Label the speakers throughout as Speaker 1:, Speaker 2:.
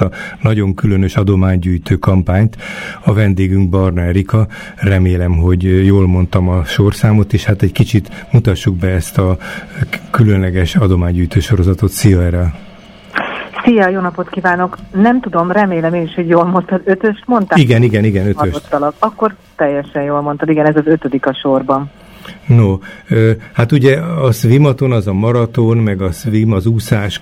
Speaker 1: ezt a nagyon különös adománygyűjtő kampányt. A vendégünk Barna Erika, remélem, hogy jól mondtam a sorszámot, és hát egy kicsit mutassuk be ezt a különleges adománygyűjtő sorozatot. Szia erre!
Speaker 2: Szia, jó napot kívánok! Nem tudom, remélem én is, hogy jól mondtad, ötöst mondtál?
Speaker 1: Igen, igen, igen, ötöst.
Speaker 2: Akkor teljesen jól mondtad, igen, ez az ötödik a sorban.
Speaker 1: No, hát ugye a swimaton az a maraton, meg a swim az úszás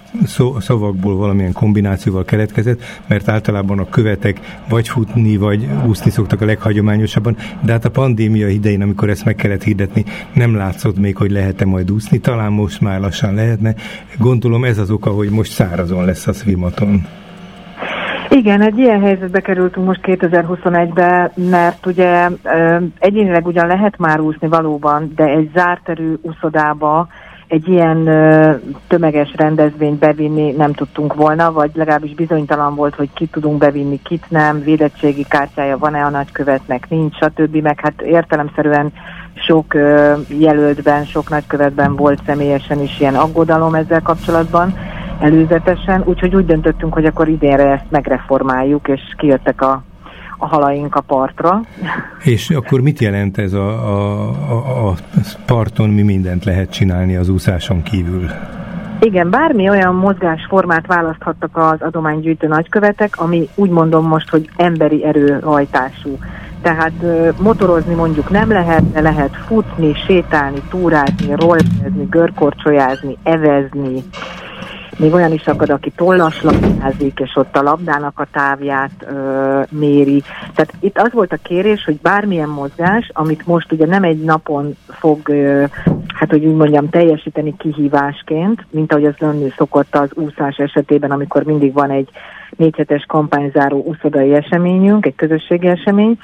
Speaker 1: szavakból valamilyen kombinációval keletkezett, mert általában a követek vagy futni, vagy úszni szoktak a leghagyományosabban, de hát a pandémia idején, amikor ezt meg kellett hirdetni, nem látszott még, hogy lehet-e majd úszni, talán most már lassan lehetne. Gondolom ez az oka, hogy most szárazon lesz a swimaton.
Speaker 2: Igen, egy ilyen helyzetbe kerültünk most 2021-be, mert ugye egyénileg ugyan lehet már úszni valóban, de egy zárterű úszodába egy ilyen tömeges rendezvényt bevinni nem tudtunk volna, vagy legalábbis bizonytalan volt, hogy kit tudunk bevinni, kit nem, védettségi kártyája van-e a nagykövetnek, nincs, stb. Meg hát értelemszerűen sok jelöltben, sok nagykövetben volt személyesen is ilyen aggodalom ezzel kapcsolatban előzetesen, úgyhogy úgy döntöttünk, hogy akkor idénre ezt megreformáljuk, és kijöttek a, a halaink a partra.
Speaker 1: És akkor mit jelent ez a, a, a, a parton, mi mindent lehet csinálni az úszáson kívül?
Speaker 2: Igen, bármi olyan mozgásformát választhattak az adománygyűjtő nagykövetek, ami úgy mondom most, hogy emberi erőhajtású. Tehát motorozni mondjuk nem lehet, de lehet futni, sétálni, túrázni, rollezni, görkorcsolyázni, evezni, még olyan is akad, aki tollas labdázik, és ott a labdának a távját ö, méri. Tehát itt az volt a kérés, hogy bármilyen mozgás, amit most ugye nem egy napon fog, ö, hát hogy úgy mondjam, teljesíteni kihívásként, mint ahogy az lenni szokott az úszás esetében, amikor mindig van egy négyhetes kampányzáró úszodai eseményünk, egy közösségi esemény,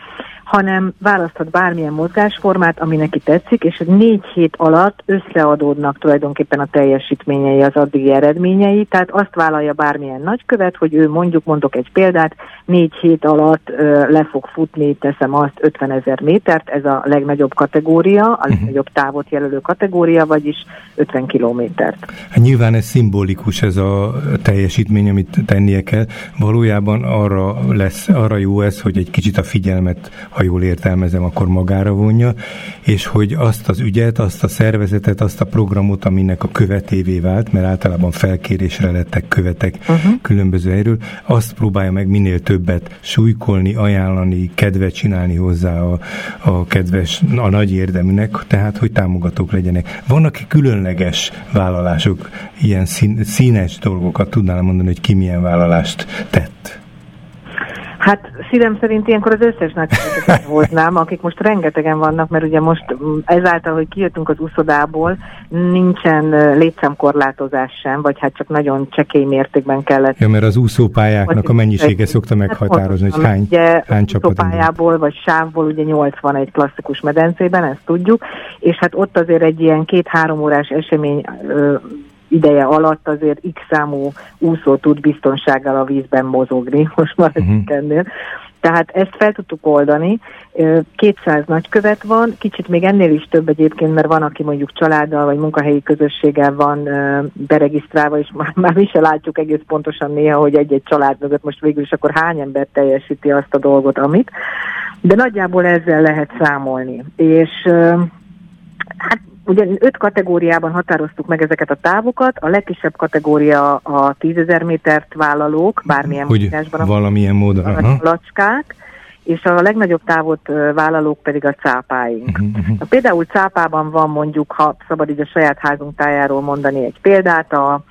Speaker 2: hanem választhat bármilyen mozgásformát, ami neki tetszik, és négy hét alatt összeadódnak tulajdonképpen a teljesítményei, az addigi eredményei, tehát azt vállalja bármilyen nagykövet, hogy ő mondjuk, mondok egy példát, négy hét alatt ö, le fog futni, teszem azt, 50 ezer métert, ez a legnagyobb kategória, a mhm. legnagyobb távot jelölő kategória, vagyis 50 kilométert.
Speaker 1: Hát nyilván ez szimbolikus ez a teljesítmény, amit tennie kell. Valójában arra lesz, arra jó ez, hogy egy kicsit a figyelmet ha jól értelmezem, akkor magára vonja, és hogy azt az ügyet, azt a szervezetet, azt a programot, aminek a követévé vált, mert általában felkérésre lettek követek uh-huh. különböző erről, azt próbálja meg minél többet súlykolni, ajánlani, kedvet csinálni hozzá a, a kedves, a nagy érdeműnek, tehát hogy támogatók legyenek. Vannak különleges vállalások, ilyen szín, színes dolgokat tudnál mondani, hogy ki milyen vállalást tett?
Speaker 2: Hát szívem szerint ilyenkor az összes nagykövetet hoznám, akik most rengetegen vannak, mert ugye most mm, ezáltal, hogy kijöttünk az úszodából, nincsen létszámkorlátozás sem, vagy hát csak nagyon csekély mértékben kellett.
Speaker 1: Ja, mert az úszópályáknak a mennyisége szokta hát meghatározni, hogy hány, ugye, hány csapat.
Speaker 2: Úszópályából vagy sávból ugye 80 egy klasszikus medencében, ezt tudjuk, és hát ott azért egy ilyen két-három órás esemény ideje alatt azért x számú úszó tud biztonsággal a vízben mozogni, most már uh-huh. ennél. Tehát ezt fel tudtuk oldani. 200 nagykövet van, kicsit még ennél is több egyébként, mert van, aki mondjuk családdal vagy munkahelyi közösséggel van beregisztrálva, és már, már mi se látjuk egész pontosan néha, hogy egy-egy család mögött most végül is akkor hány ember teljesíti azt a dolgot, amit. De nagyjából ezzel lehet számolni. És ugye öt kategóriában határoztuk meg ezeket a távokat, a legkisebb kategória a 10.000 métert vállalók, bármilyen
Speaker 1: Hogy módásban. valamilyen módon.
Speaker 2: A lacskák, és a legnagyobb távot vállalók pedig a cápáink. Uh-huh, uh-huh. Például cápában van mondjuk, ha szabad így a saját házunk tájáról mondani egy példát, a,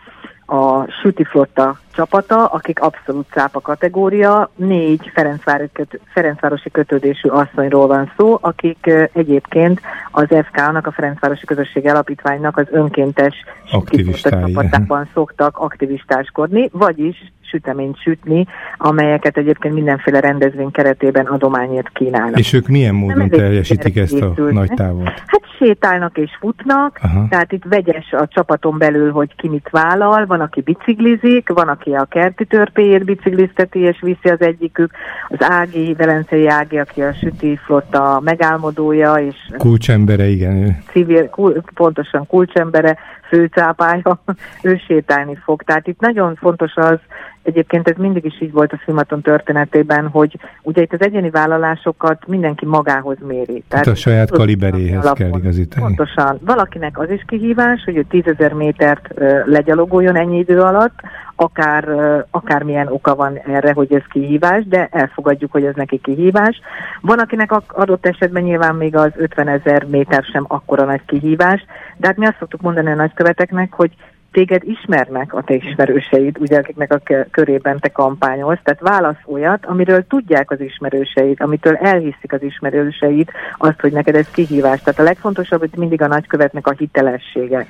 Speaker 2: a Süti Flotta csapata, akik abszolút cápa kategória, négy Ferencvárosi kötődésű asszonyról van szó, akik egyébként az FK-nak, a Ferencvárosi Közösség Alapítványnak az önkéntes csapatában szoktak aktivistáskodni, vagyis süteményt sütni, amelyeket egyébként mindenféle rendezvény keretében adományért kínálnak.
Speaker 1: És ők milyen módon teljesítik ezt a nagy távot?
Speaker 2: Hát sétálnak és futnak, Aha. tehát itt vegyes a csapaton belül, hogy ki mit vállal, van, aki biciklizik, van, aki a kerti törpéjét biciklizteti és viszi az egyikük, az Ági, Velencei Ági, aki a süti flotta megálmodója, és
Speaker 1: kulcsembere, igen.
Speaker 2: Civil, kul, pontosan kulcsembere, főcápája, ő sétálni fog. Tehát itt nagyon fontos az, Egyébként ez mindig is így volt a Szimaton történetében, hogy ugye itt az egyéni vállalásokat mindenki magához méri.
Speaker 1: Tehát, Tehát a saját kaliberéhez kell igazítani.
Speaker 2: Pontosan. Valakinek az is kihívás, hogy ő tízezer métert legyalogoljon ennyi idő alatt, akár, akármilyen oka van erre, hogy ez kihívás, de elfogadjuk, hogy ez neki kihívás. Van, akinek adott esetben nyilván még az 50 ezer méter sem akkora nagy kihívás, de hát mi azt szoktuk mondani a nagyköveteknek, hogy téged ismernek a te ismerőseid, ugye akiknek a körében te kampányolsz, tehát válasz olyat, amiről tudják az ismerőseid, amitől elhiszik az ismerőseid azt, hogy neked ez kihívás. Tehát a legfontosabb, hogy mindig a nagykövetnek a hitelessége.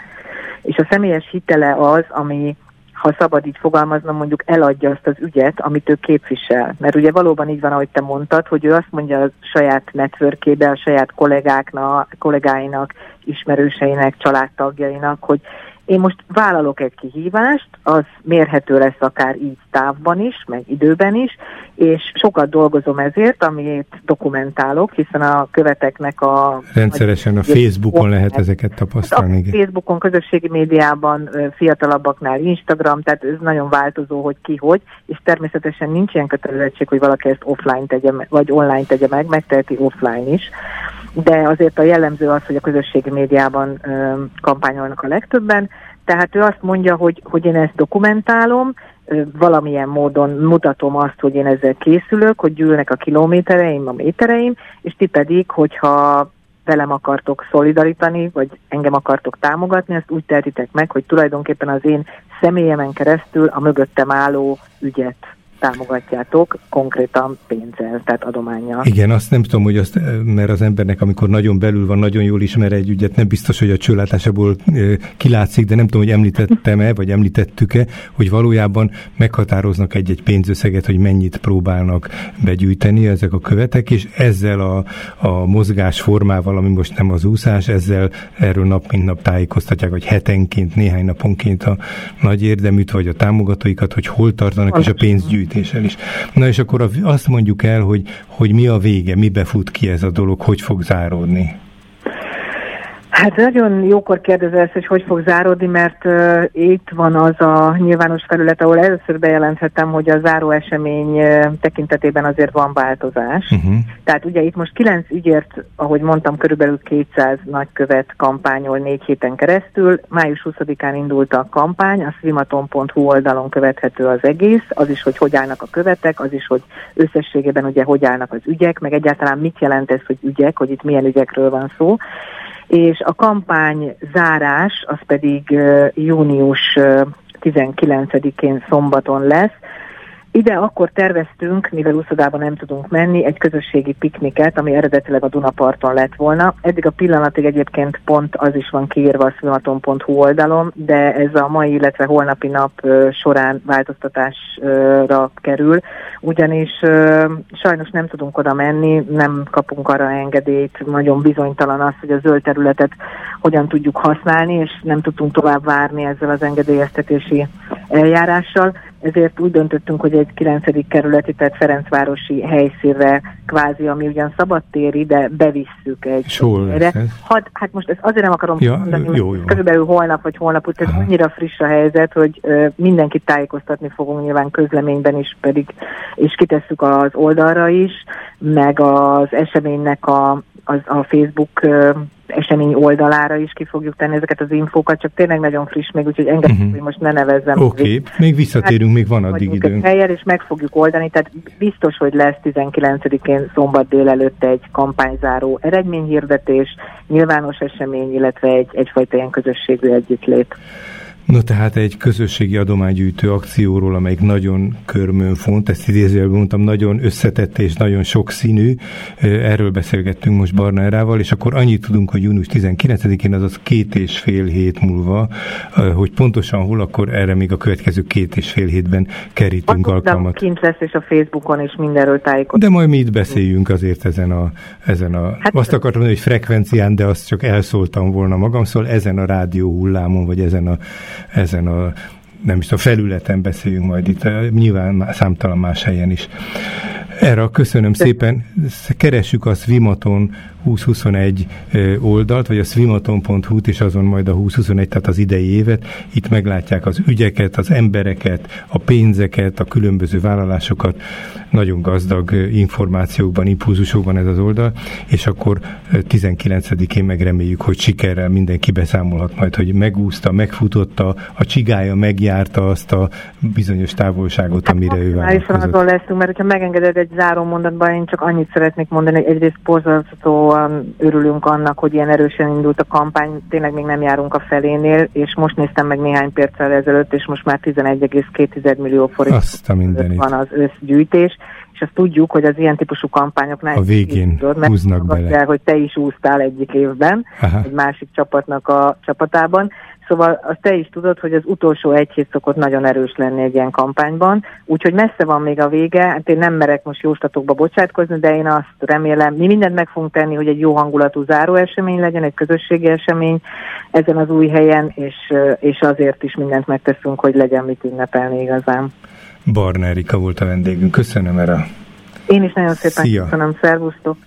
Speaker 2: És a személyes hitele az, ami ha szabad így fogalmaznom, mondjuk eladja azt az ügyet, amit ő képvisel. Mert ugye valóban így van, ahogy te mondtad, hogy ő azt mondja a saját networkébe, a saját kollégáknak, kollégáinak, ismerőseinek, családtagjainak, hogy én most vállalok egy kihívást, az mérhető lesz akár így távban is, meg időben is, és sokat dolgozom ezért, amit dokumentálok, hiszen a követeknek a...
Speaker 1: Rendszeresen a Facebookon lehet ezeket tapasztalni.
Speaker 2: A Facebookon, közösségi médiában, fiatalabbaknál Instagram, tehát ez nagyon változó, hogy ki hogy, és természetesen nincs ilyen kötelezettség, hogy valaki ezt offline tegye, vagy online tegye meg, megteheti offline is de azért a jellemző az, hogy a közösségi médiában ö, kampányolnak a legtöbben, tehát ő azt mondja, hogy, hogy én ezt dokumentálom, valamilyen módon mutatom azt, hogy én ezzel készülök, hogy gyűlnek a kilométereim, a métereim, és ti pedig, hogyha velem akartok szolidarítani, vagy engem akartok támogatni, ezt úgy tehetitek meg, hogy tulajdonképpen az én személyemen keresztül a mögöttem álló ügyet támogatjátok konkrétan pénzzel, tehát adományjal.
Speaker 1: Igen, azt nem tudom, hogy azt, mert az embernek, amikor nagyon belül van, nagyon jól ismer egy ügyet, nem biztos, hogy a csőlátásából kilátszik, de nem tudom, hogy említettem-e, vagy említettük-e, hogy valójában meghatároznak egy-egy pénzösszeget, hogy mennyit próbálnak begyűjteni ezek a követek, és ezzel a, a mozgás formával, ami most nem az úszás, ezzel erről nap mint nap tájékoztatják, vagy hetenként, néhány naponként a nagy érdeműt, vagy a támogatóikat, hogy hol tartanak, és a pénz gyűjt megközelítéssel is. Na és akkor azt mondjuk el, hogy, hogy mi a vége, mi befut ki ez a dolog, hogy fog záródni.
Speaker 2: Hát nagyon jókor kérdezel ezt, hogy hogy fog záródni, mert uh, itt van az a nyilvános felület, ahol először bejelenthetem, hogy a záró esemény uh, tekintetében azért van változás. Uh-huh. Tehát ugye itt most kilenc ügyért, ahogy mondtam, körülbelül 200 nagykövet kampányol négy héten keresztül. Május 20-án indult a kampány, a swimaton.hu oldalon követhető az egész, az is, hogy hogy állnak a követek, az is, hogy összességében ugye hogy állnak az ügyek, meg egyáltalán mit jelent ez, hogy ügyek, hogy itt milyen ügyekről van szó és a kampány zárás az pedig június 19-én szombaton lesz, ide akkor terveztünk, mivel úszodában nem tudunk menni, egy közösségi pikniket, ami eredetileg a Dunaparton lett volna. Eddig a pillanatig egyébként pont az is van kiírva a szimaton.hu oldalon, de ez a mai, illetve holnapi nap során változtatásra kerül, ugyanis sajnos nem tudunk oda menni, nem kapunk arra engedélyt, nagyon bizonytalan az, hogy a zöld területet hogyan tudjuk használni, és nem tudtunk tovább várni ezzel az engedélyeztetési eljárással ezért úgy döntöttünk, hogy egy 9. kerületi, tehát Ferencvárosi helyszínre kvázi, ami ugyan szabadtéri, de bevisszük egy
Speaker 1: erre.
Speaker 2: Had, hát most ezt azért nem akarom ja, mondani, jó, jó. körülbelül holnap vagy holnap után, ez annyira friss a helyzet, hogy ö, mindenkit tájékoztatni fogunk nyilván közleményben is, pedig és kitesszük az oldalra is, meg az eseménynek a, az, a Facebook ö, esemény oldalára is ki fogjuk tenni ezeket az infókat, csak tényleg nagyon friss még, úgyhogy engedjük, uh-huh. hogy most ne nevezzem.
Speaker 1: Oké, okay. még visszatérünk, még van addig időnk.
Speaker 2: Helyen, és meg fogjuk oldani, tehát biztos, hogy lesz 19-én szombat délelőtt egy kampányzáró eredményhirdetés, nyilvános esemény, illetve egy, egyfajta ilyen közösségű együttlét.
Speaker 1: No tehát egy közösségi adománygyűjtő akcióról, amelyik nagyon körmön font, ezt idézőjelben mondtam, nagyon összetett és nagyon sokszínű. Erről beszélgettünk most Barna Erával, és akkor annyit tudunk, hogy június 19-én, azaz két és fél hét múlva, hogy pontosan hol, akkor erre még a következő két és fél hétben kerítünk Azt alkalmat.
Speaker 2: Kint lesz, és a Facebookon is mindenről tájékozunk.
Speaker 1: De majd mi itt beszéljünk azért ezen a, ezen a hát, azt akartam mondani, hogy frekvencián, de azt csak elszóltam volna magam, szóval ezen a rádió hullámon, vagy ezen a ezen a nem is a felületen beszéljünk majd itt, nyilván számtalan más helyen is. Erre köszönöm szépen. Keressük a Svimaton 2021 oldalt, vagy a svimaton.hu-t, és azon majd a 2021, tehát az idei évet. Itt meglátják az ügyeket, az embereket, a pénzeket, a különböző vállalásokat. Nagyon gazdag információkban, impulzusokban ez az oldal, és akkor 19-én meg reméljük, hogy sikerrel mindenki beszámolhat majd, hogy megúszta, megfutotta, a csigája megjárta azt a bizonyos távolságot, amire ő vállalkozott.
Speaker 2: azon leszünk, mert ha megengeded egy záró mondatban, én csak annyit szeretnék mondani, hogy egyrészt borzasztóan örülünk annak, hogy ilyen erősen indult a kampány, tényleg még nem járunk a felénél, és most néztem meg néhány perccel ezelőtt, és most már 11,2 millió forint van az összgyűjtés, és azt tudjuk, hogy az ilyen típusú kampányoknál
Speaker 1: a végén tudod, húznak bele.
Speaker 2: Kell, hogy te is úsztál egyik évben, Aha. egy másik csapatnak a csapatában, Szóval azt te is tudod, hogy az utolsó egy hét szokott nagyon erős lenni egy ilyen kampányban, úgyhogy messze van még a vége, hát én nem merek most jóslatokba bocsátkozni, de én azt remélem, mi mindent meg fogunk tenni, hogy egy jó hangulatú záró esemény legyen, egy közösségi esemény ezen az új helyen, és, és azért is mindent megteszünk, hogy legyen mit ünnepelni igazán.
Speaker 1: Barna Erika volt a vendégünk. Köszönöm erre.
Speaker 2: Én is nagyon szépen Szia. köszönöm, szervusztok!